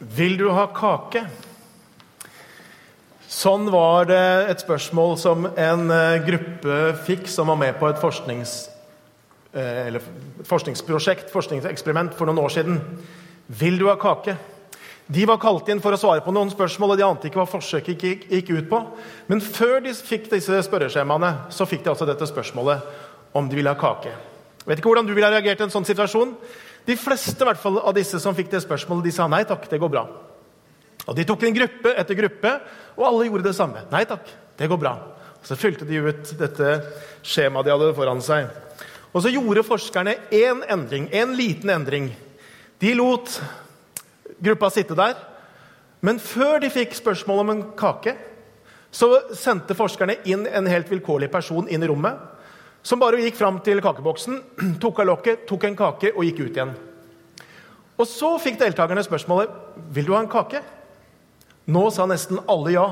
Vil du ha kake? Sånn var det et spørsmål som en eh, gruppe fikk som var med på et forsknings, eh, forskningsprosjekt, forskningseksperiment, for noen år siden. Vil du ha kake? De var kalt inn for å svare på noen spørsmål, og de ante ikke hva forsøket gikk, gikk ut på. Men før de fikk disse spørreskjemaene, så fikk de altså dette spørsmålet om de ville ha kake. Jeg vet ikke hvordan du ville ha reagert i en sånn situasjon. De fleste fall, av disse som fikk det spørsmålet, de sa nei takk, det går bra. Og De tok en gruppe etter gruppe, og alle gjorde det samme. Nei takk, det går bra. Og Så fylte de ut dette skjemaet de hadde foran seg. Og Så gjorde forskerne én endring, en liten endring. De lot gruppa sitte der. Men før de fikk spørsmål om en kake, så sendte forskerne inn en helt vilkårlig person inn i rommet som bare gikk fram til kakeboksen, tok av lokket, tok en kake og gikk ut igjen. Og Så fikk deltakerne spørsmålet vil du ha en kake. Nå sa nesten alle ja.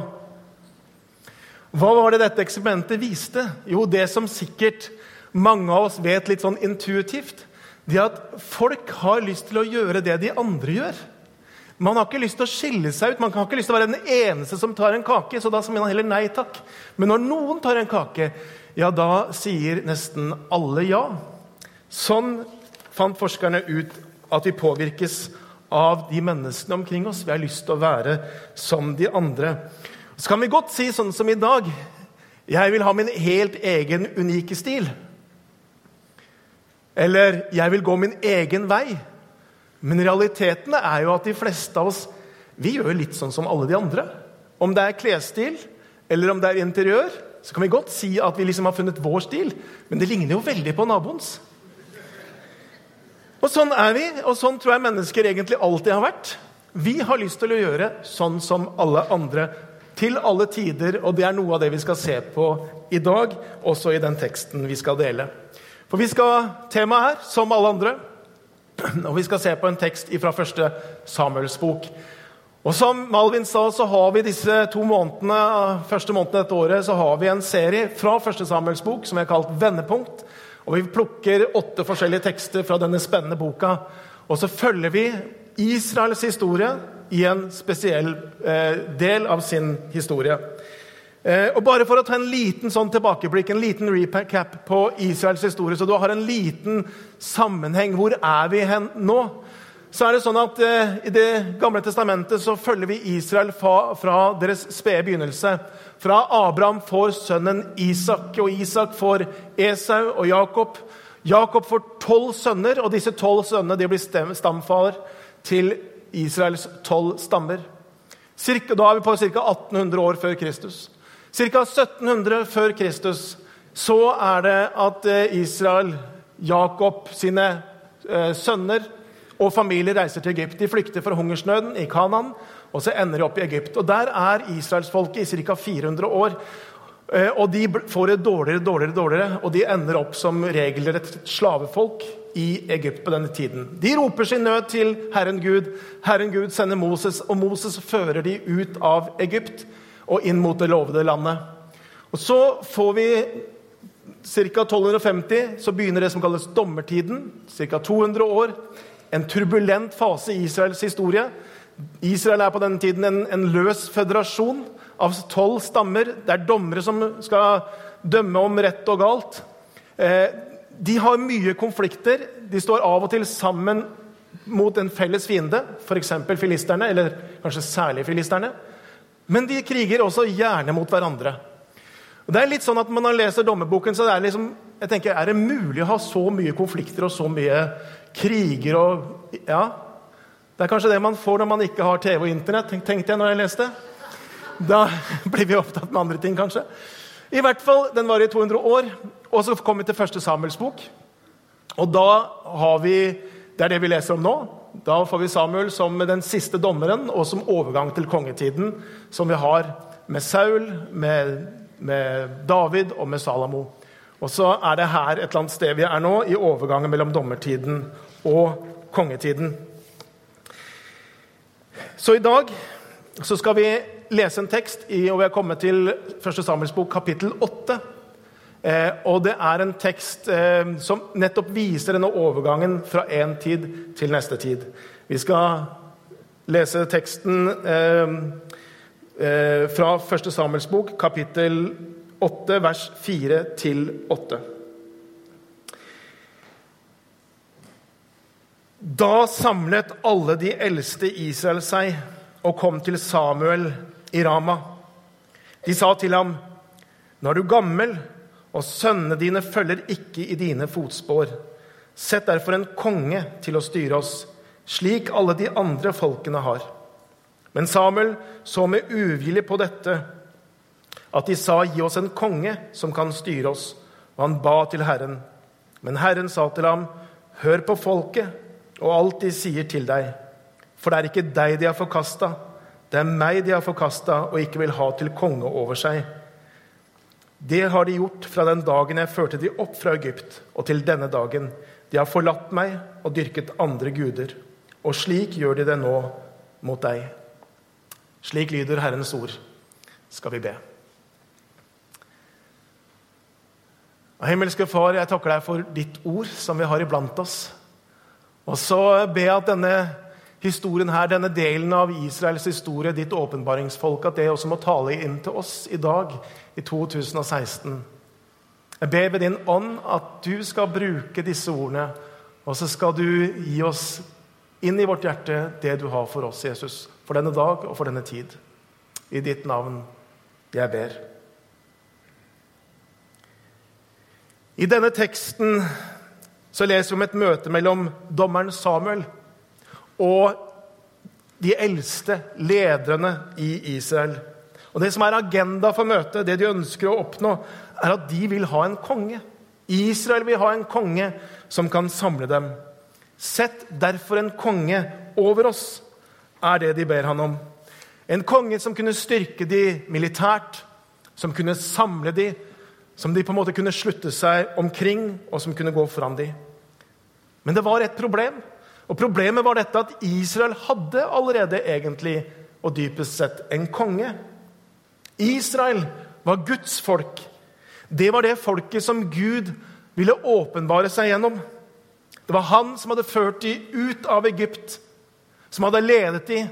Hva var det dette eksperimentet viste? Jo, det som sikkert mange av oss vet litt sånn intuitivt, det at folk har lyst til å gjøre det de andre gjør. Man har ikke lyst til å skille seg ut, man har ikke lyst til å være den eneste som tar en kake. så da sier man heller nei takk. Men når noen tar en kake, ja, da sier nesten alle ja. Sånn fant forskerne ut at vi påvirkes av de menneskene omkring oss. Vi har lyst til å være som de andre. Så kan vi godt si sånn som i dag Jeg vil ha min helt egen unike stil. Eller jeg vil gå min egen vei. Men realiteten er jo at de fleste av oss vi gjør litt sånn som alle de andre. Om det er klesstil eller om det er interiør, så kan vi godt si at vi liksom har funnet vår stil, men det ligner jo veldig på naboens. Og Sånn er vi, og sånn tror jeg mennesker egentlig alltid har vært. Vi har lyst til å gjøre sånn som alle andre, til alle tider, og det er noe av det vi skal se på i dag, også i den teksten vi skal dele. For vi skal temaet her, som alle andre, og vi skal se på en tekst fra første Samuels bok. Og Som Malvin sa, så har vi disse to månedene, første månedene dette året så har vi en serie fra første Samuels bok som vi har kalt Vendepunkt. Og Vi plukker åtte forskjellige tekster fra denne spennende boka. Og så følger vi Israels historie i en spesiell eh, del av sin historie. Eh, og bare For å ta en liten sånn tilbakeblikk, en liten recap på Israels historie, så du har en liten sammenheng. Hvor er vi hen nå? Så er det sånn at eh, I Det gamle testamentet så følger vi Israel fra, fra deres spede begynnelse. Fra Abraham får sønnen Isak, og Isak får Esau og Jakob. Jakob får tolv sønner, og disse tolv sønnene de blir stamfader til Israels tolv stammer. Cirka, da er vi på ca. 1800 år før Kristus. Ca. 1700 før Kristus så er det at eh, Israel, Jakob sine eh, sønner og familier reiser til Egypt. De flykter fra hungersnøden i Kanan, og så ender de opp i Egypt. Og Der er israelsfolket i ca. 400 år. Eh, og De får det dårligere, dårligere, dårligere, og de ender opp som regelrett slavefolk i Egypt på denne tiden. De roper sin nød til Herren Gud. Herren Gud sender Moses, og Moses fører de ut av Egypt og inn mot det lovede landet. Og Så får vi ca. 1250 så begynner det som kalles dommertiden. Ca. 200 år en turbulent fase i Israels historie. Israel er på denne tiden en, en løs føderasjon av tolv stammer. Det er dommere som skal dømme om rett og galt. Eh, de har mye konflikter. De står av og til sammen mot en felles fiende, f.eks. filisterne, eller kanskje særlig filisterne. Men de kriger også gjerne mot hverandre. Og det er litt sånn at Når man leser dommerboken, så er liksom, jeg tenker, er det mulig å ha så mye konflikter og så mye kriger og Ja. Det er kanskje det man får når man ikke har TV og Internett, tenkte jeg når jeg leste. Da blir vi opptatt med andre ting, kanskje. I hvert fall, Den var i 200 år. Og så kom vi til første Samuels bok. Og da har vi Det er det vi leser om nå. Da får vi Samuel som den siste dommeren og som overgang til kongetiden, som vi har med Saul, med, med David og med Salamo. Og så er det her et eller annet sted vi er nå, i overgangen mellom dommertiden og kongetiden. Så i dag så skal vi lese en tekst, i, og vi har kommet til 1. Samuels bok, kapittel 8. Eh, og det er en tekst eh, som nettopp viser denne overgangen fra én tid til neste tid. Vi skal lese teksten eh, eh, fra 1. Samuels bok, kapittel 8, vers 4-8. Da samlet alle de eldste Israel seg og kom til Samuel i Rama. De sa til ham, 'Nå er du gammel, og sønnene dine følger ikke i dine fotspor.' 'Sett derfor en konge til å styre oss, slik alle de andre folkene har.' Men Samuel så med uvilje på dette, at de sa, 'Gi oss en konge som kan styre oss.' Og han ba til Herren. Men Herren sa til ham, 'Hør på folket og alt de sier til deg.' For det er ikke deg de har forkasta, det er meg de har forkasta og ikke vil ha til konge over seg. Det har de gjort fra den dagen jeg førte de opp fra Egypt, og til denne dagen. De har forlatt meg og dyrket andre guder. Og slik gjør de det nå mot deg. Slik lyder Herrens ord. Skal vi be. Himmelske Far, jeg takker deg for ditt ord som vi har iblant oss. Og så ber jeg at denne historien her, denne delen av Israels historie, ditt åpenbaringsfolk, at det også må tale inn til oss i dag, i 2016. Jeg ber ved din ånd at du skal bruke disse ordene, og så skal du gi oss inn i vårt hjerte det du har for oss, Jesus, for denne dag og for denne tid. I ditt navn jeg ber. I denne teksten så leser vi om et møte mellom dommeren Samuel og de eldste lederne i Israel. Og Det som er agenda for møtet, det de ønsker å oppnå, er at de vil ha en konge. Israel vil ha en konge som kan samle dem. Sett derfor en konge over oss, er det de ber han om. En konge som kunne styrke de militært, som kunne samle de, som de på en måte kunne slutte seg omkring, og som kunne gå foran de. Men det var et problem. Og Problemet var dette at Israel hadde allerede egentlig og dypest sett en konge. Israel var Guds folk. Det var det folket som Gud ville åpenbare seg gjennom. Det var han som hadde ført dem ut av Egypt, som hadde ledet dem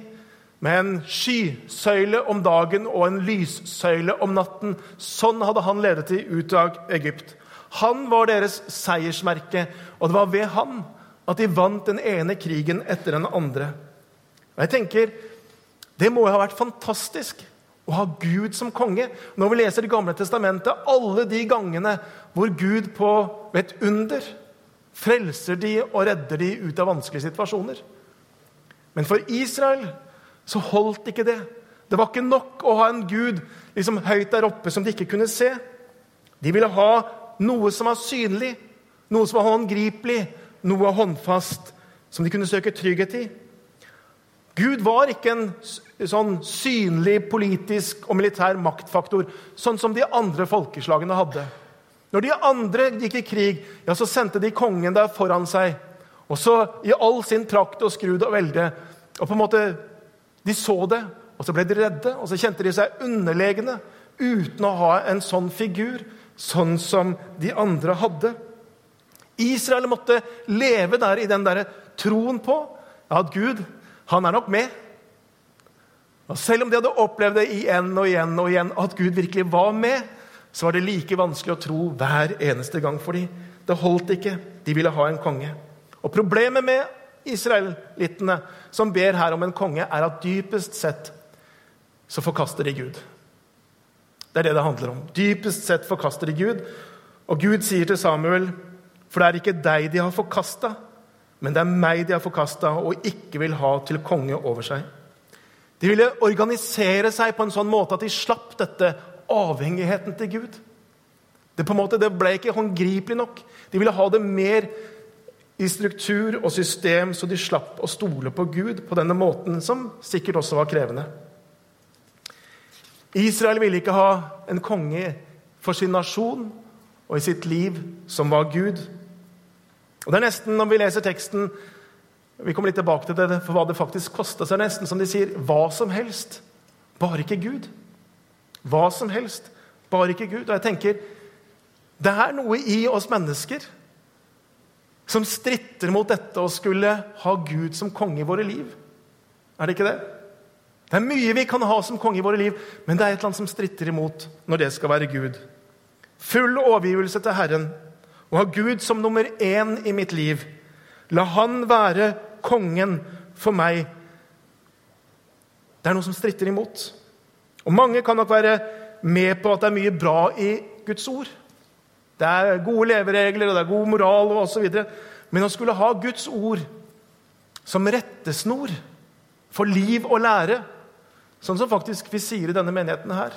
med en skysøyle om dagen og en lyssøyle om natten. Sånn hadde han ledet dem ut av Egypt. Han var deres seiersmerke, og det var ved han at de vant den ene krigen etter den andre. Og jeg tenker, Det må jo ha vært fantastisk å ha Gud som konge. Når vi leser Det gamle testamentet, alle de gangene hvor Gud på et under frelser de og redder de ut av vanskelige situasjoner. Men for Israel så holdt ikke det. Det var ikke nok å ha en gud liksom høyt der oppe som de ikke kunne se. De ville ha noe som var synlig, noe som var håndgripelig, noe håndfast som de kunne søke trygghet i. Gud var ikke en sånn synlig politisk og militær maktfaktor, sånn som de andre folkeslagene hadde. Når de andre gikk i krig, ja, så sendte de kongen der foran seg. Og så i all sin trakt og skrud og velde. Og på en måte, De så det, og så ble de redde, og så kjente de seg underlegne uten å ha en sånn figur, sånn som de andre hadde. Israel måtte leve der i den der troen på at Gud han er nok med. Og Selv om de hadde opplevd det igjen og igjen og igjen, at Gud virkelig var med, så var det like vanskelig å tro hver eneste gang for dem. Det holdt ikke. De ville ha en konge. Og Problemet med israelittene som ber her om en konge, er at dypest sett så forkaster de Gud. Det er det det handler om. Dypest sett forkaster de Gud. Og Gud sier til Samuel for det er ikke deg de har forkasta, men det er meg de har forkasta og ikke vil ha til konge over seg. De ville organisere seg på en sånn måte at de slapp dette avhengigheten til Gud. Det, på en måte, det ble ikke håndgripelig nok. De ville ha det mer i struktur og system, så de slapp å stole på Gud på denne måten, som sikkert også var krevende. Israel ville ikke ha en konge for sin nasjon og i sitt liv som var Gud. Og det er nesten, Når vi leser teksten vi kommer litt tilbake til det, for hva det faktisk kosta, det nesten som de sier hva som helst, bare ikke Gud. Hva som helst, bare ikke Gud. Og jeg tenker det er noe i oss mennesker som stritter mot dette å skulle ha Gud som konge i våre liv. Er det ikke det? Det er mye vi kan ha som konge i våre liv, men det er et eller annet som stritter imot når det skal være Gud. Full overgivelse til Herren og ha Gud som nummer én i mitt liv. La Han være kongen for meg. Det er noe som stritter imot. Og Mange kan nok være med på at det er mye bra i Guds ord. Det er gode leveregler og det er god moral og osv. Men å skulle ha Guds ord som rettesnor for liv og lære, sånn som faktisk vi sier i denne menigheten her,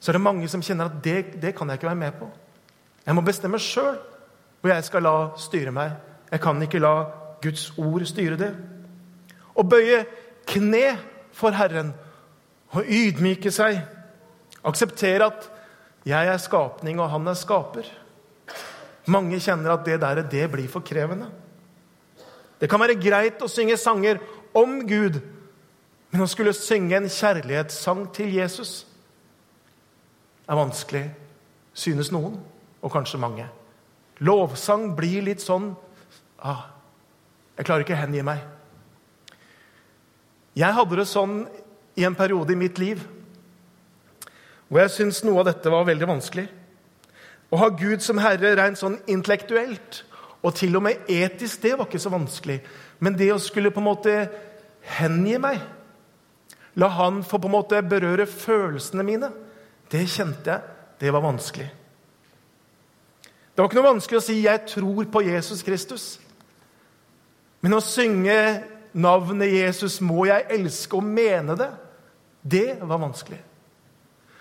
så er det mange som kjenner at det, det kan jeg ikke være med på. Jeg må bestemme sjøl hvor jeg skal la styre meg. Jeg kan ikke la Guds ord styre det. Å bøye kne for Herren og ydmyke seg. Akseptere at jeg er skapning, og han er skaper. Mange kjenner at det der det blir for krevende. Det kan være greit å synge sanger om Gud, men å skulle synge en kjærlighetssang til Jesus er vanskelig, synes noen, og kanskje mange. Lovsang blir litt sånn ah, Jeg klarer ikke å hengi meg. Jeg hadde det sånn i en periode i mitt liv hvor jeg syntes noe av dette var veldig vanskelig. Å ha Gud som herre rent sånn intellektuelt og til og med etisk, det var ikke så vanskelig. Men det å skulle på en måte hengi meg, la han få på en måte berøre følelsene mine, det kjente jeg det var vanskelig. Det var ikke noe vanskelig å si 'jeg tror på Jesus Kristus'. Men å synge navnet Jesus må jeg elske og mene det, det var vanskelig.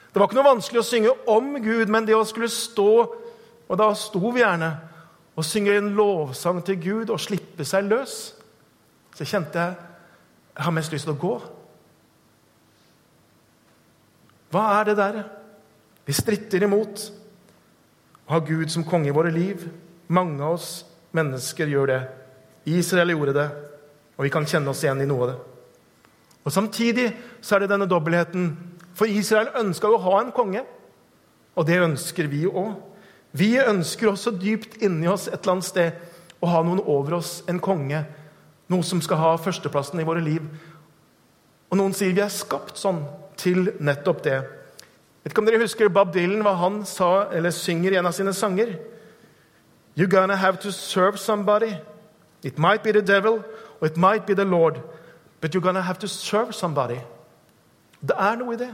Det var ikke noe vanskelig å synge om Gud, men det å skulle stå Og da sto vi gjerne og synge en lovsang til Gud og slippe seg løs. Så kjente jeg jeg har mest lyst til å gå. Hva er det der? Vi stritter imot å ha Gud som konge i våre liv. Mange av oss mennesker gjør det. Israel gjorde det, og vi kan kjenne oss igjen i noe av det. Og Samtidig så er det denne dobbeltheten. For Israel ønska å ha en konge, og det ønsker vi òg. Vi ønsker også dypt inni oss et eller annet sted å ha noen over oss, en konge. Noe som skal ha førsteplassen i våre liv. Og noen sier vi er skapt sånn til nettopp det. Vet ikke om dere husker Bob Dylan, hva han sa, eller synger i en av sine sanger? You're gonna have to serve somebody. It might be the devil, or it might be the Lord. But you're gonna have to serve somebody. Det er noe i det.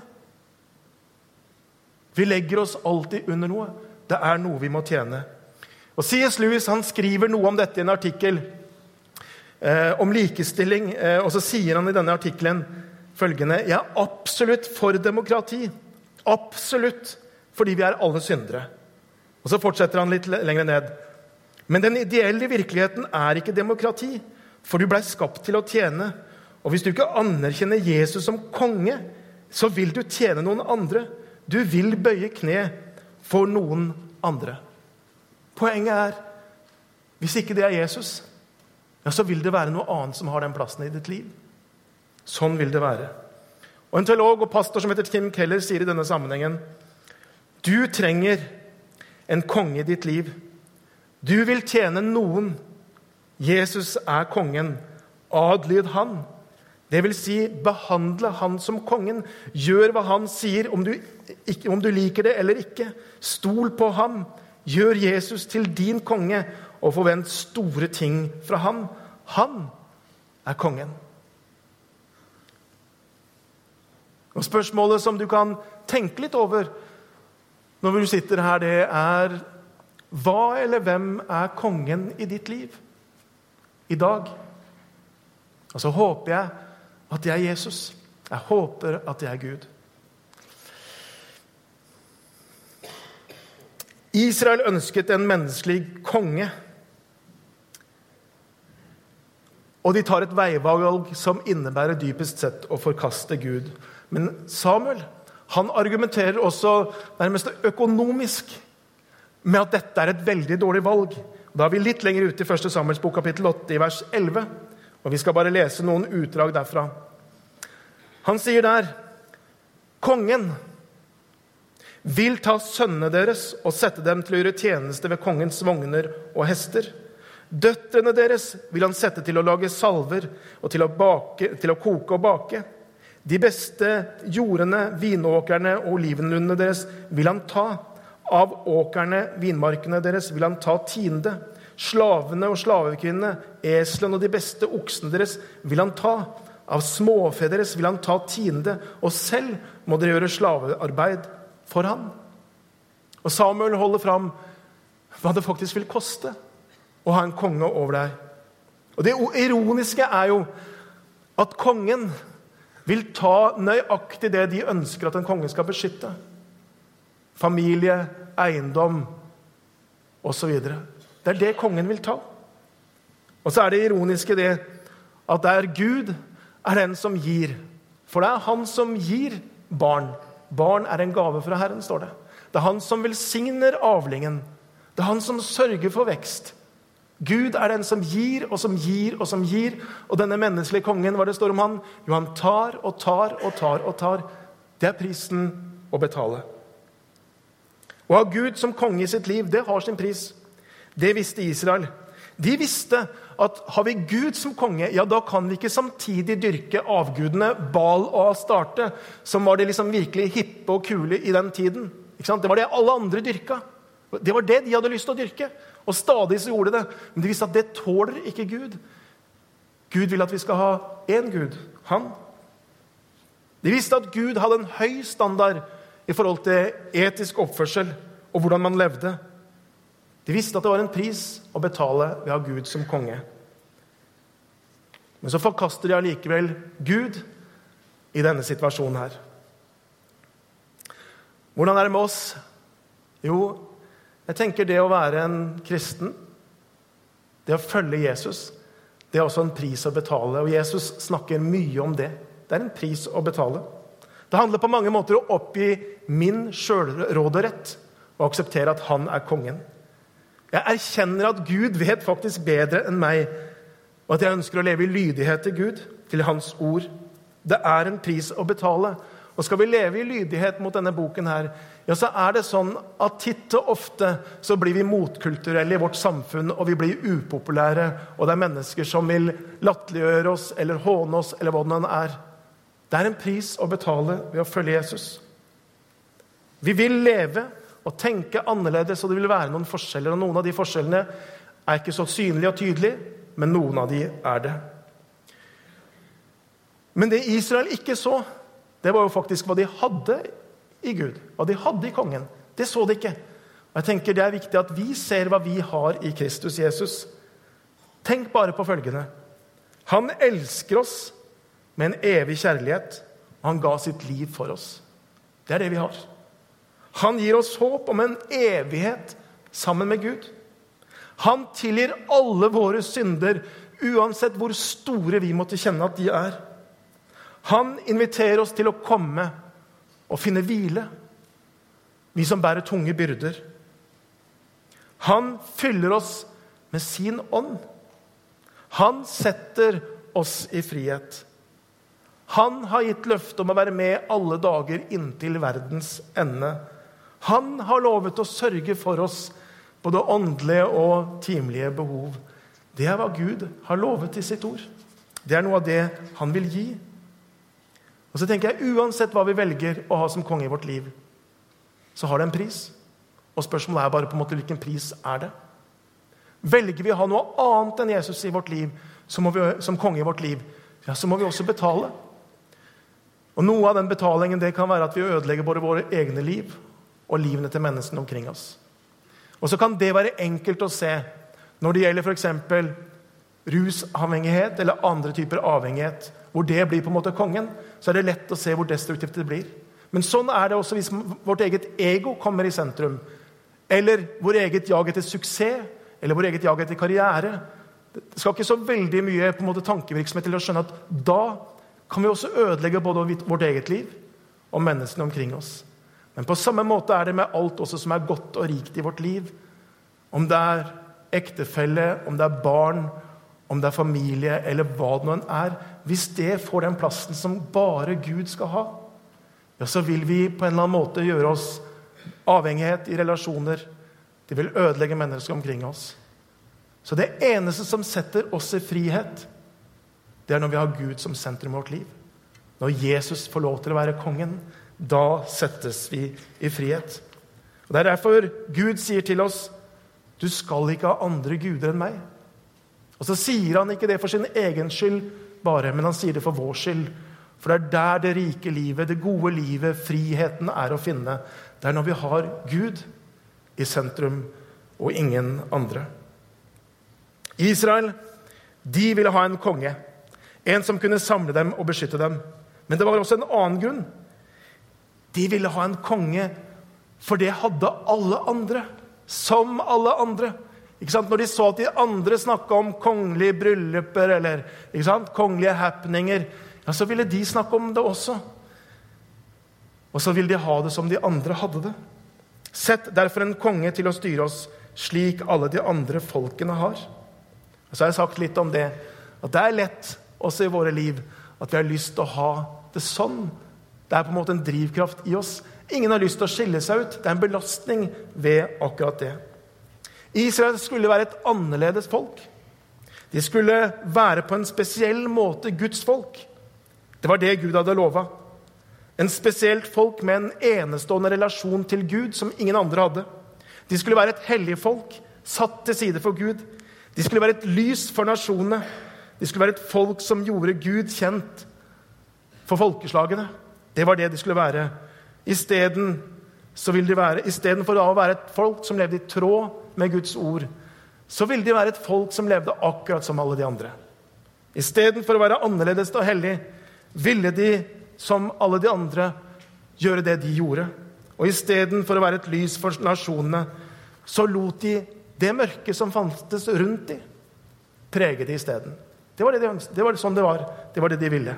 Vi legger oss alltid under noe. Det er noe vi må tjene. Og C.S. Lewis han skriver noe om dette i en artikkel eh, om likestilling. Eh, og så sier han i denne artikkelen følgende Jeg er absolutt for demokrati. Absolutt. Fordi vi er alle syndere. Og så fortsetter han litt lenger ned. Men den ideelle virkeligheten er ikke demokrati, for du blei skapt til å tjene. Og hvis du ikke anerkjenner Jesus som konge, så vil du tjene noen andre. Du vil bøye kne for noen andre. Poenget er hvis ikke det er Jesus, ja, så vil det være noe annet som har den plassen i ditt liv. Sånn vil det være. Og En teolog og pastor som heter Tim Keller, sier i denne sammenhengen du trenger en konge i ditt liv. Du vil tjene noen. Jesus er kongen. Adlyd han. Det vil si, behandle han som kongen. Gjør hva han sier, om du, ikke, om du liker det eller ikke. Stol på ham. Gjør Jesus til din konge, og forvent store ting fra han. Han er kongen. Og Spørsmålet som du kan tenke litt over når du sitter her, det er hva eller hvem er kongen i ditt liv i dag? Og så håper jeg at det er Jesus. Jeg håper at det er Gud. Israel ønsket en menneskelig konge. Og de tar et veivalg som innebærer dypest sett å forkaste Gud. Men Samuel han argumenterer også nærmest økonomisk med at dette er et veldig dårlig valg. Da er vi litt lenger ute i 1. Samuels bok, kapittel 8, i vers 11. Og Vi skal bare lese noen utdrag derfra. Han sier der Kongen vil ta sønnene deres og sette dem til å gjøre tjeneste ved kongens vogner og hester. Døtrene deres vil han sette til å lage salver og til å, bake, til å koke og bake. De beste jordene, vinåkrene og olivenlundene deres vil han ta. Av åkrene, vinmarkene deres, vil han ta tiende. Slavene og slavekvinnene, eslene og de beste oksene deres vil han ta. Av småfe deres vil han ta tiende, og selv må dere gjøre slavearbeid for han. Og Samuel holder fram hva det faktisk vil koste å ha en konge over deg. Og Det ironiske er jo at kongen vil ta nøyaktig det de ønsker at en konge skal beskytte. Familie, eiendom osv. Det er det kongen vil ta. Og så er det ironiske det at det er Gud er den som gir. For det er han som gir barn. Barn er en gave fra Herren, står det. Det er han som velsigner avlingen. Det er han som sørger for vekst. Gud er den som gir og som gir og som gir. Og denne menneskelige kongen, hva det står om han? Jo, han tar og tar og tar og tar. Det er prisen å betale. Å ha Gud som konge i sitt liv, det har sin pris. Det visste Israel. De visste at har vi Gud som konge, ja, da kan vi ikke samtidig dyrke avgudene Bal og Astarte, som var det liksom virkelig hippe og kule i den tiden. Det var det alle andre dyrka. Det var det de hadde lyst til å dyrke. Og stadig så gjorde de det. Men de visste at det tåler ikke Gud. Gud vil at vi skal ha én Gud, han. De visste at Gud hadde en høy standard i forhold til etisk oppførsel og hvordan man levde. De visste at det var en pris å betale ved å ha Gud som konge. Men så forkaster de allikevel Gud i denne situasjonen her. Hvordan er det med oss? Jo, jeg tenker det å være en kristen, det å følge Jesus, det er også en pris å betale. Og Jesus snakker mye om det. Det er en pris å betale. Det handler på mange måter å oppgi min sjølråderett og akseptere at han er kongen. Jeg erkjenner at Gud vet faktisk bedre enn meg, og at jeg ønsker å leve i lydighet til Gud, til Hans ord. Det er en pris å betale. Og skal vi leve i lydighet mot denne boken her, ja, så er det sånn at titt og ofte så blir vi motkulturelle i vårt samfunn, og vi blir upopulære, og det er mennesker som vil latterliggjøre oss eller håne oss, eller hva det nå er. Det er en pris å betale ved å følge Jesus. Vi vil leve og tenke annerledes, og det vil være noen forskjeller. Og noen av de forskjellene er ikke så synlige og tydelige, men noen av de er det. Men det Israel ikke så, det var jo faktisk hva de hadde i Gud, hva de hadde i kongen. Det så de ikke. Og jeg tenker Det er viktig at vi ser hva vi har i Kristus Jesus. Tenk bare på følgende. Han elsker oss med en evig kjærlighet, han ga sitt liv for oss. Det er det vi har. Han gir oss håp om en evighet sammen med Gud. Han tilgir alle våre synder, uansett hvor store vi måtte kjenne at de er. Han inviterer oss til å komme og finne hvile, vi som bærer tunge byrder. Han fyller oss med sin ånd. Han setter oss i frihet. Han har gitt løfte om å være med alle dager inntil verdens ende. Han har lovet å sørge for oss både åndelige og timelige behov. Det er hva Gud har lovet i sitt ord. Det er noe av det han vil gi. Og så tenker jeg, Uansett hva vi velger å ha som konge i vårt liv, så har det en pris. Og spørsmålet er bare på en måte hvilken pris er det? Velger vi å ha noe annet enn Jesus i vårt liv, vi, som konge i vårt liv, ja, så må vi også betale. Og Noe av den betalingen det kan være at vi ødelegger både våre egne liv og livene til menneskene omkring oss. Og så kan det være enkelt å se når det gjelder f.eks. rusavhengighet eller andre typer avhengighet hvor det blir på en måte kongen, så er det lett å se hvor destruktivt det blir. Men sånn er det også hvis vårt eget ego kommer i sentrum. Eller vår eget jag etter suksess, eller vår eget jag etter karriere. Det skal ikke så veldig mye på en måte tankevirksomhet til å skjønne at da kan vi også ødelegge både vårt eget liv og menneskene omkring oss. Men på samme måte er det med alt også som er godt og rikt i vårt liv. Om det er ektefelle, om det er barn, om det er familie eller hva det nå er, hvis det får den plassen som bare Gud skal ha, ja, så vil vi på en eller annen måte gjøre oss avhengighet i relasjoner. Det vil ødelegge mennesker omkring oss. Så det eneste som setter oss i frihet, det er når vi har Gud som sentrum i vårt liv. Når Jesus får lov til å være kongen, da settes vi i frihet. Og Det er derfor Gud sier til oss du skal ikke ha andre guder enn meg. Og så sier han ikke det for sin egen skyld bare, men han sier det for vår skyld. For det er der det rike livet, det gode livet, friheten er å finne. Det er når vi har Gud i sentrum og ingen andre. Israel de ville ha en konge, en som kunne samle dem og beskytte dem. Men det var også en annen grunn. De ville ha en konge, for det hadde alle andre. Som alle andre. Når de så at de andre snakka om kongelige brylluper eller kongelige happeninger, ja, så ville de snakke om det også. Og så ville de ha det som de andre hadde det. Sett derfor en konge til å styre oss slik alle de andre folkene har. Og så har jeg sagt litt om det, at det er lett også i våre liv at vi har lyst til å ha det sånn. Det er på en måte en drivkraft i oss. Ingen har lyst til å skille seg ut. Det er en belastning ved akkurat det. Israel skulle være et annerledes folk. De skulle være på en spesiell måte Guds folk. Det var det Gud hadde lova. En spesielt folk med en enestående relasjon til Gud som ingen andre hadde. De skulle være et hellig folk, satt til side for Gud. De skulle være et lys for nasjonene. De skulle være et folk som gjorde Gud kjent for folkeslagene. Det var det de skulle være. Isteden Istedenfor å være et folk som levde i tråd med Guds ord, så ville de være et folk som levde akkurat som alle de andre. Istedenfor å være annerledes og hellig ville de, som alle de andre, gjøre det de gjorde. Og istedenfor å være et lys for nasjonene, så lot de det mørket som fantes rundt dem, prege de isteden. Det var det de. Det var sånn det var. Det var det de ville.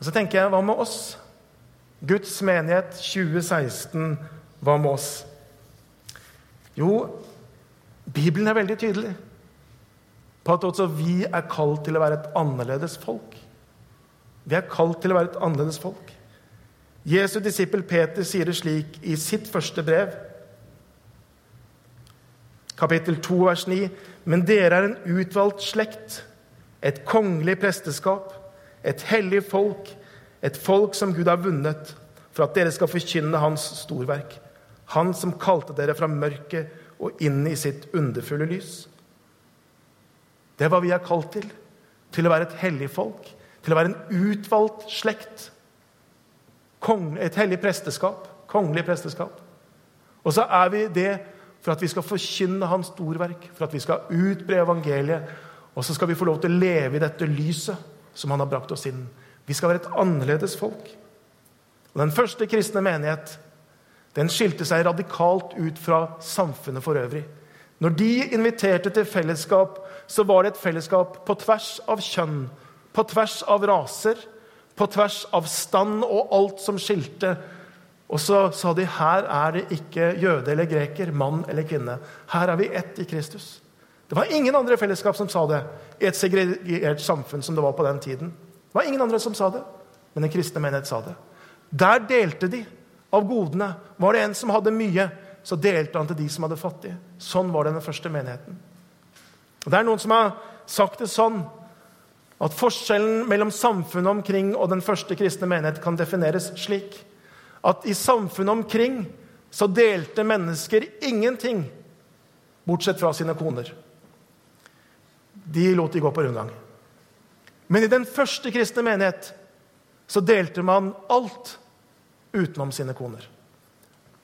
Og Så tenker jeg, hva med oss? Guds menighet 2016, hva med oss? Jo, Bibelen er veldig tydelig på at også vi er kalt til å være et annerledes folk. Vi er kalt til å være et annerledes folk. Jesu disippel Peter sier det slik i sitt første brev, kapittel 2, vers 9.: Men dere er en utvalgt slekt, et kongelig presteskap, et hellig folk, et folk som Gud har vunnet, for at dere skal forkynne Hans storverk. Han som kalte dere fra mørket og inn i sitt underfulle lys. Det er hva vi er kalt til. Til å være et hellig folk. Til å være en utvalgt slekt. Et hellig presteskap. Kongelig presteskap. Og så er vi det for at vi skal forkynne Hans storverk, for at vi skal utbre evangeliet. Og så skal vi få lov til å leve i dette lyset som Han har brakt oss inn. Vi skal være et annerledes folk. Og Den første kristne menighet den skilte seg radikalt ut fra samfunnet for øvrig. Når de inviterte til fellesskap, så var det et fellesskap på tvers av kjønn, på tvers av raser, på tvers av stand og alt som skilte. Og så sa de her er det ikke jøde eller greker, mann eller kvinne. Her er vi ett i Kristus. Det var ingen andre fellesskap som sa det i et segregert samfunn som det var på den tiden. Det var ingen andre som sa det, men den kristne menighet sa det. Der delte de av godene. Var det en som hadde mye, så delte han til de som hadde fattige. Sånn var det den første menigheten. Og Det er noen som har sagt det sånn at forskjellen mellom samfunnet omkring og den første kristne menighet kan defineres slik at i samfunnet omkring så delte mennesker ingenting bortsett fra sine koner. De lot de gå på rundgang. Men i den første kristne menighet så delte man alt utenom sine koner.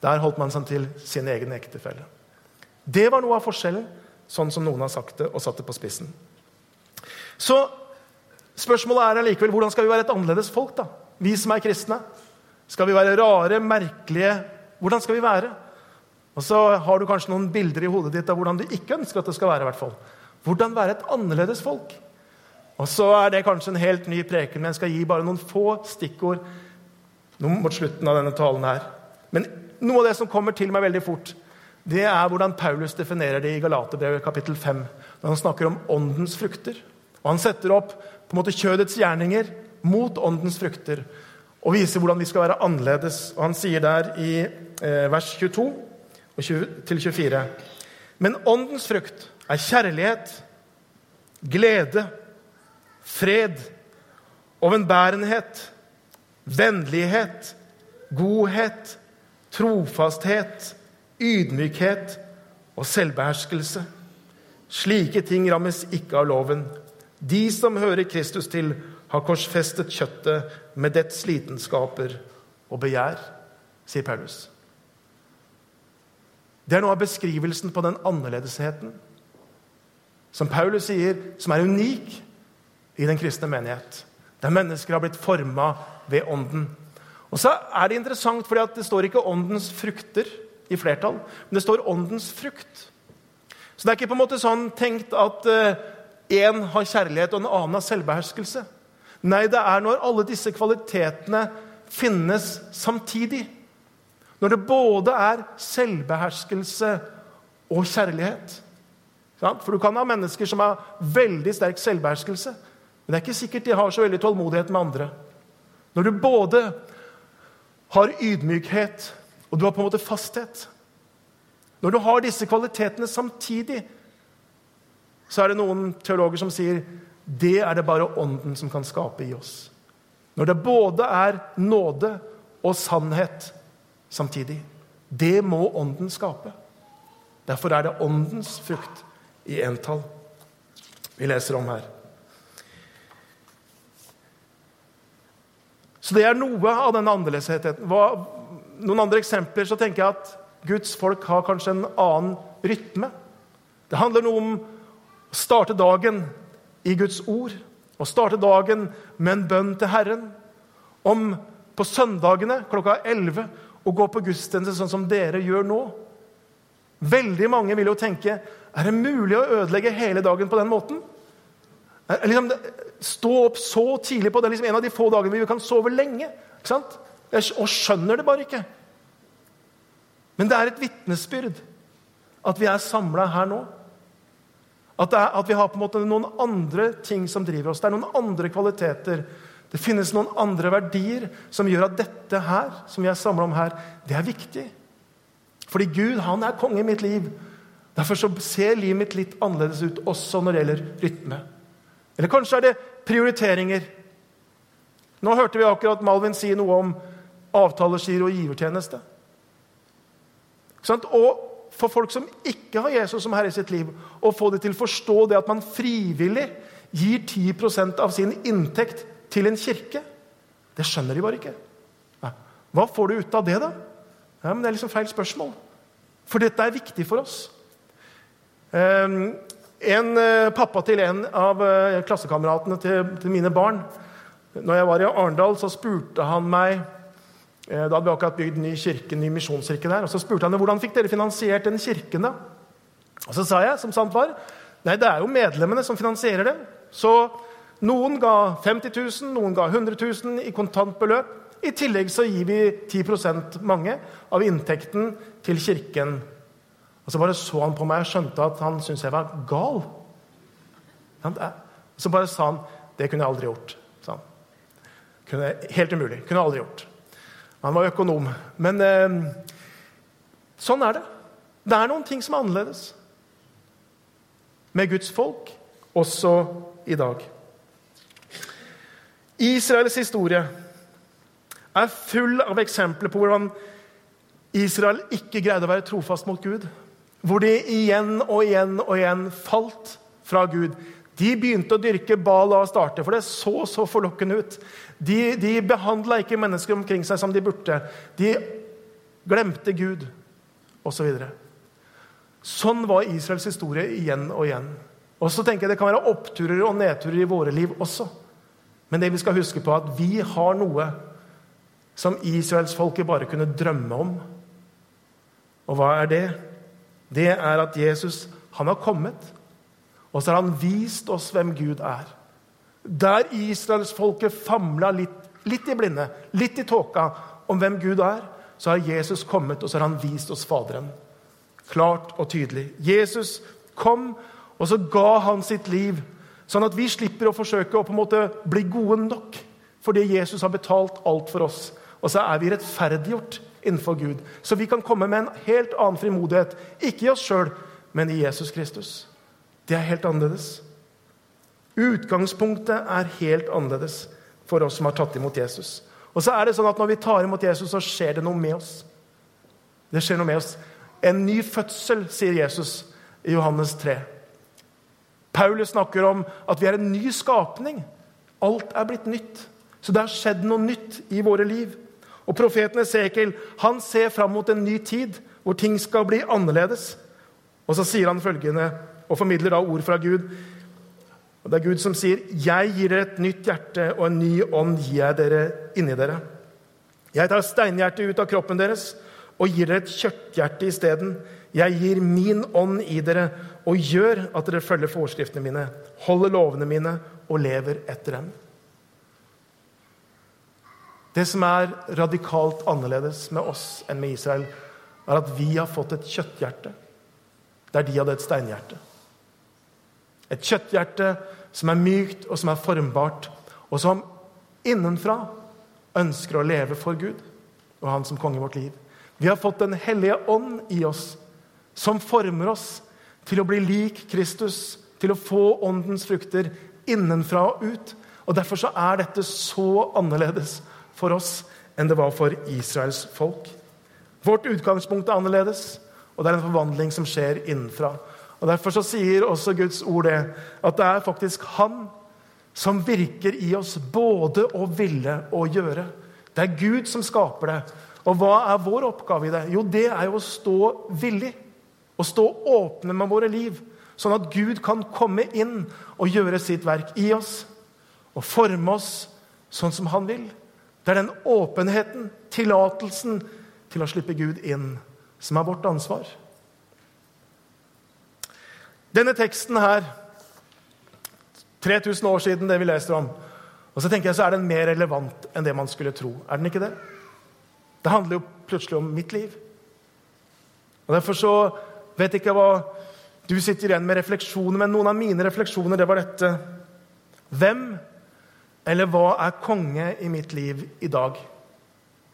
Der holdt man seg til sin egen ektefelle. Det var noe av forskjellen, sånn som noen har sagt det og satt det på spissen. Så spørsmålet er allikevel hvordan skal vi være et annerledes folk, da? Vi som er kristne. Skal vi være rare, merkelige? Hvordan skal vi være? Og så har du kanskje noen bilder i hodet ditt av hvordan du ikke ønsker at det skal være. i hvert fall. Hvordan være et annerledes folk? Og så er det kanskje en helt ny preken, men jeg skal gi bare noen få stikkord mot slutten av denne talen her. Men noe av det som kommer til meg veldig fort, det er hvordan Paulus definerer det i Galaterbrevet kapittel 5. Når han snakker om åndens frukter. Og Han setter opp på en måte kjødets gjerninger mot åndens frukter og viser hvordan vi skal være annerledes. Og Han sier der i eh, vers 22 til 24.: Men åndens frukt er kjærlighet, glede, fred, ovenbærenhet, vennlighet, godhet, trofasthet, ydmykhet og selvbeherskelse. Slike ting rammes ikke av loven. De som hører Kristus til, har korsfestet kjøttet med dets lidenskaper og begjær, sier Paulus. Det er noe av beskrivelsen på den annerledesheten som Paulus sier, som er unik i den kristne menighet. Der mennesker har blitt forma ved Ånden. Og så er det interessant, fordi det står ikke åndens frukter i flertall, men det står åndens frukt. Så det er ikke på en måte sånn tenkt at én uh, har kjærlighet og en annen har selvbeherskelse. Nei, det er når alle disse kvalitetene finnes samtidig. Når det både er selvbeherskelse og kjærlighet. For du kan ha mennesker som har veldig sterk selvbeherskelse, men det er ikke sikkert de har så veldig tålmodighet med andre. Når du både har ydmykhet og du har på en måte fasthet når du har disse kvalitetene samtidig, så er det noen teologer som sier det er det bare Ånden som kan skape i oss. Når det både er nåde og sannhet samtidig. Det må Ånden skape. Derfor er det Åndens frukt i entall vi leser om her. Så det er noe av den annerledesheten. Noen andre eksempler så tenker jeg at Guds folk har kanskje en annen rytme. Det handler noe om å starte dagen i Guds ord. Å starte dagen med en bønn til Herren. Om på søndagene klokka 11 å gå på gudstjeneste sånn som dere gjør nå. Veldig mange vil jo tenke er det mulig å ødelegge hele dagen på den måten. Liksom, stå opp så tidlig på det er liksom en av de få dagene vi kan sove lenge. sant? Og skjønner det bare ikke. Men det er et vitnesbyrd at vi er samla her nå. At, er, at, vi har på en måte noen andre ting som driver oss. Det er noen andre kvaliteter. Det finnes noen andre verdier som gjør at dette her, som vi er samla om her, det er viktig. Fordi Gud han er konge i mitt liv. Derfor så ser livet mitt litt annerledes ut også når det gjelder rytme. Eller kanskje er det prioriteringer. Nå hørte vi akkurat Malvin si noe om avtalegiro og givertjeneste. Og for folk som ikke har Jesus som herre i sitt liv, å få det til å forstå det at man frivillig gir 10% av sin inntekt til en kirke, det skjønner de bare ikke. Hva får du ut av det, da? Ja, men Det er liksom feil spørsmål. For dette er viktig for oss. Ehm, en eh, pappa til en av eh, klassekameratene til mine barn når jeg var i Arendal, så spurte han meg Eh, da hadde vi akkurat bygd ny kirke, ny misjonskirke der. og Så spurte han meg, hvordan fikk dere finansiert den kirken. da? Og Så sa jeg, som sant var, nei, det er jo medlemmene som finansierer den. Så noen ga 50 000, noen ga 100 000 i kontantbeløp. I tillegg så gir vi 10% mange av inntekten til kirken. Og Så bare så han på meg og skjønte at han syntes jeg var gal. Så bare sa han det kunne jeg aldri gjort. Han. helt umulig. Kunne jeg aldri gjort. Han var økonom. Men eh, sånn er det. Det er noen ting som er annerledes med Guds folk, også i dag. Israels historie er full av eksempler på hvordan Israel ikke greide å være trofast mot Gud. Hvor de igjen og igjen og igjen falt fra Gud. De begynte å dyrke bala og starte, for det så så forlokkende ut. De, de behandla ikke mennesker omkring seg som de burde. De glemte Gud, osv. Så sånn var Israels historie igjen og igjen. Og så tenker jeg Det kan være oppturer og nedturer i våre liv også. Men det vi skal huske på, er at vi har noe som israelsfolket bare kunne drømme om. Og hva er det? Det er at Jesus han har kommet og så har han vist oss hvem Gud er. Der israelsfolket famla litt, litt i blinde, litt i tåka om hvem Gud er, så har Jesus kommet og så har han vist oss Faderen. Klart og tydelig. Jesus kom, og så ga han sitt liv, sånn at vi slipper å forsøke å på en måte bli gode nok. Fordi Jesus har betalt alt for oss. Og så er vi rettferdiggjort innenfor Gud. Så vi kan komme med en helt annen frimodighet. Ikke i oss sjøl, men i Jesus Kristus. Det er helt annerledes. Utgangspunktet er helt annerledes for oss som har tatt imot Jesus. Og så er det sånn at Når vi tar imot Jesus, så skjer det noe med oss. Det skjer noe med oss. En ny fødsel, sier Jesus i Johannes 3. Paulus snakker om at vi er en ny skapning. Alt er blitt nytt. Så det har skjedd noe nytt i våre liv. Og Profeten Esekiel han ser fram mot en ny tid hvor ting skal bli annerledes. Og så sier han følgende, og formidler da ord fra Gud. Og Det er Gud som sier, 'Jeg gir dere et nytt hjerte, og en ny ånd gir jeg dere inni dere.' 'Jeg tar steinhjertet ut av kroppen deres og gir dere et kjøtthjerte isteden.' 'Jeg gir min ånd i dere og gjør at dere følger forskriftene mine,' 'holder lovene mine og lever etter dem.' Det som er radikalt annerledes med oss enn med Israel, er at vi har fått et kjøtthjerte der de hadde et steinhjerte. Et kjøtthjerte som er mykt og som er formbart, og som innenfra ønsker å leve for Gud og Han som konge i vårt liv. Vi har fått Den hellige ånd i oss, som former oss til å bli lik Kristus, til å få åndens frukter innenfra og ut. Og Derfor så er dette så annerledes for oss enn det var for Israels folk. Vårt utgangspunkt er annerledes, og det er en forvandling som skjer innenfra. Og Derfor så sier også Guds ord det, at det er faktisk Han som virker i oss både å ville og gjøre. Det er Gud som skaper det. Og hva er vår oppgave i det? Jo, det er jo å stå villig. Å stå åpne med våre liv, sånn at Gud kan komme inn og gjøre sitt verk i oss. Og forme oss sånn som han vil. Det er den åpenheten, tillatelsen til å slippe Gud inn, som er vårt ansvar. Denne teksten her 3000 år siden, det vi leser om. Og så tenker jeg så er den mer relevant enn det man skulle tro. Er den ikke det? Det handler jo plutselig om mitt liv. Og Derfor så vet jeg ikke hva du sitter igjen med refleksjoner, men noen av mine refleksjoner det var dette. Hvem eller hva er konge i mitt liv i dag?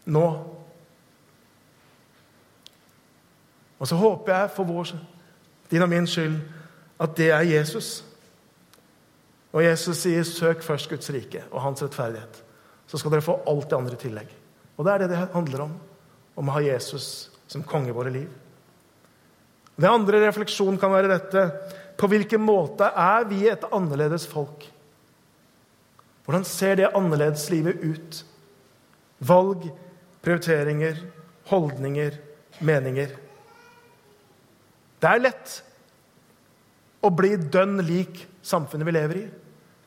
Nå? Og så håper jeg for vår, din og min skyld at det er Jesus. Og Jesus sier, 'Søk først Guds rike og hans rettferdighet'. Så skal dere få alt det andre i tillegg. Og det er det det handler om. Om å ha Jesus som konge i våre liv. Det andre refleksjonen kan være dette. På hvilken måte er vi et annerledes folk? Hvordan ser det annerledeslivet ut? Valg, prioriteringer, holdninger, meninger. Det er lett å bli dønn lik samfunnet vi lever i.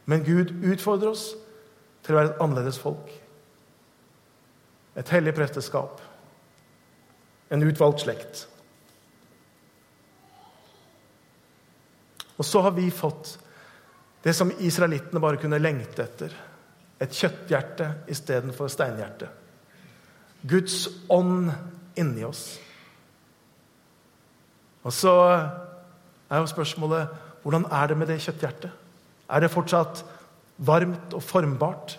Men Gud utfordrer oss til å være et annerledes folk. Et hellig presteskap. En utvalgt slekt. Og så har vi fått det som israelittene bare kunne lengte etter. Et kjøtthjerte istedenfor steinhjerte. Guds ånd inni oss. Og så er jo spørsmålet hvordan er det med det kjøtthjertet? Er det fortsatt varmt og formbart?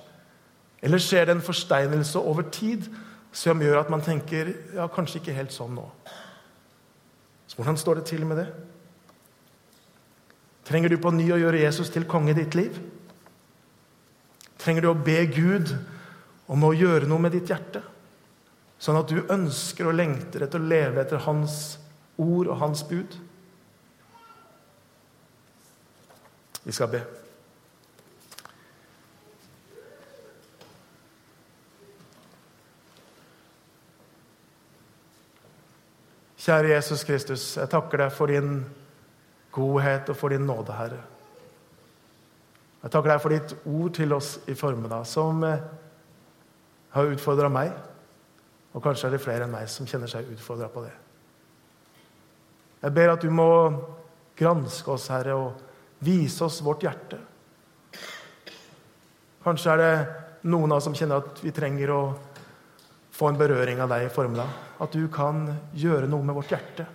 Eller skjer det en forsteinelse over tid som gjør at man tenker ja, kanskje ikke helt sånn nå? Så hvordan står det til med det? Trenger du på ny å gjøre Jesus til konge i ditt liv? Trenger du å be Gud om å gjøre noe med ditt hjerte? Sånn at du ønsker og lengter etter å leve etter Hans ord og Hans bud? Vi skal be. Kjære Jesus Kristus, jeg takker deg for din godhet og for din nåde, Herre. Jeg takker deg for ditt ord til oss i formiddag, som eh, har utfordra meg. Og kanskje er det flere enn meg som kjenner seg utfordra på det. Jeg ber at du må granske oss, Herre, og Vise oss vårt hjerte. Kanskje er det noen av oss som kjenner at vi trenger å få en berøring av deg i formiddag. At du kan gjøre noe med vårt hjerte.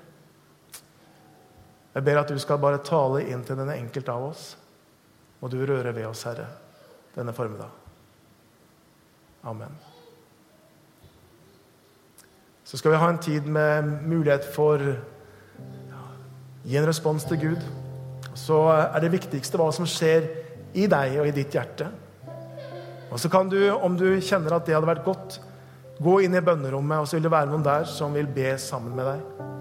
Jeg ber at du skal bare tale inn til den enkelte av oss. Og du rører ved oss, Herre, denne formiddag. Amen. Så skal vi ha en tid med mulighet for å gi en respons til Gud, så er det viktigste hva som skjer i deg og i ditt hjerte. Og så kan du, om du kjenner at det hadde vært godt, gå inn i bønnerommet, og så vil det være noen der som vil be sammen med deg.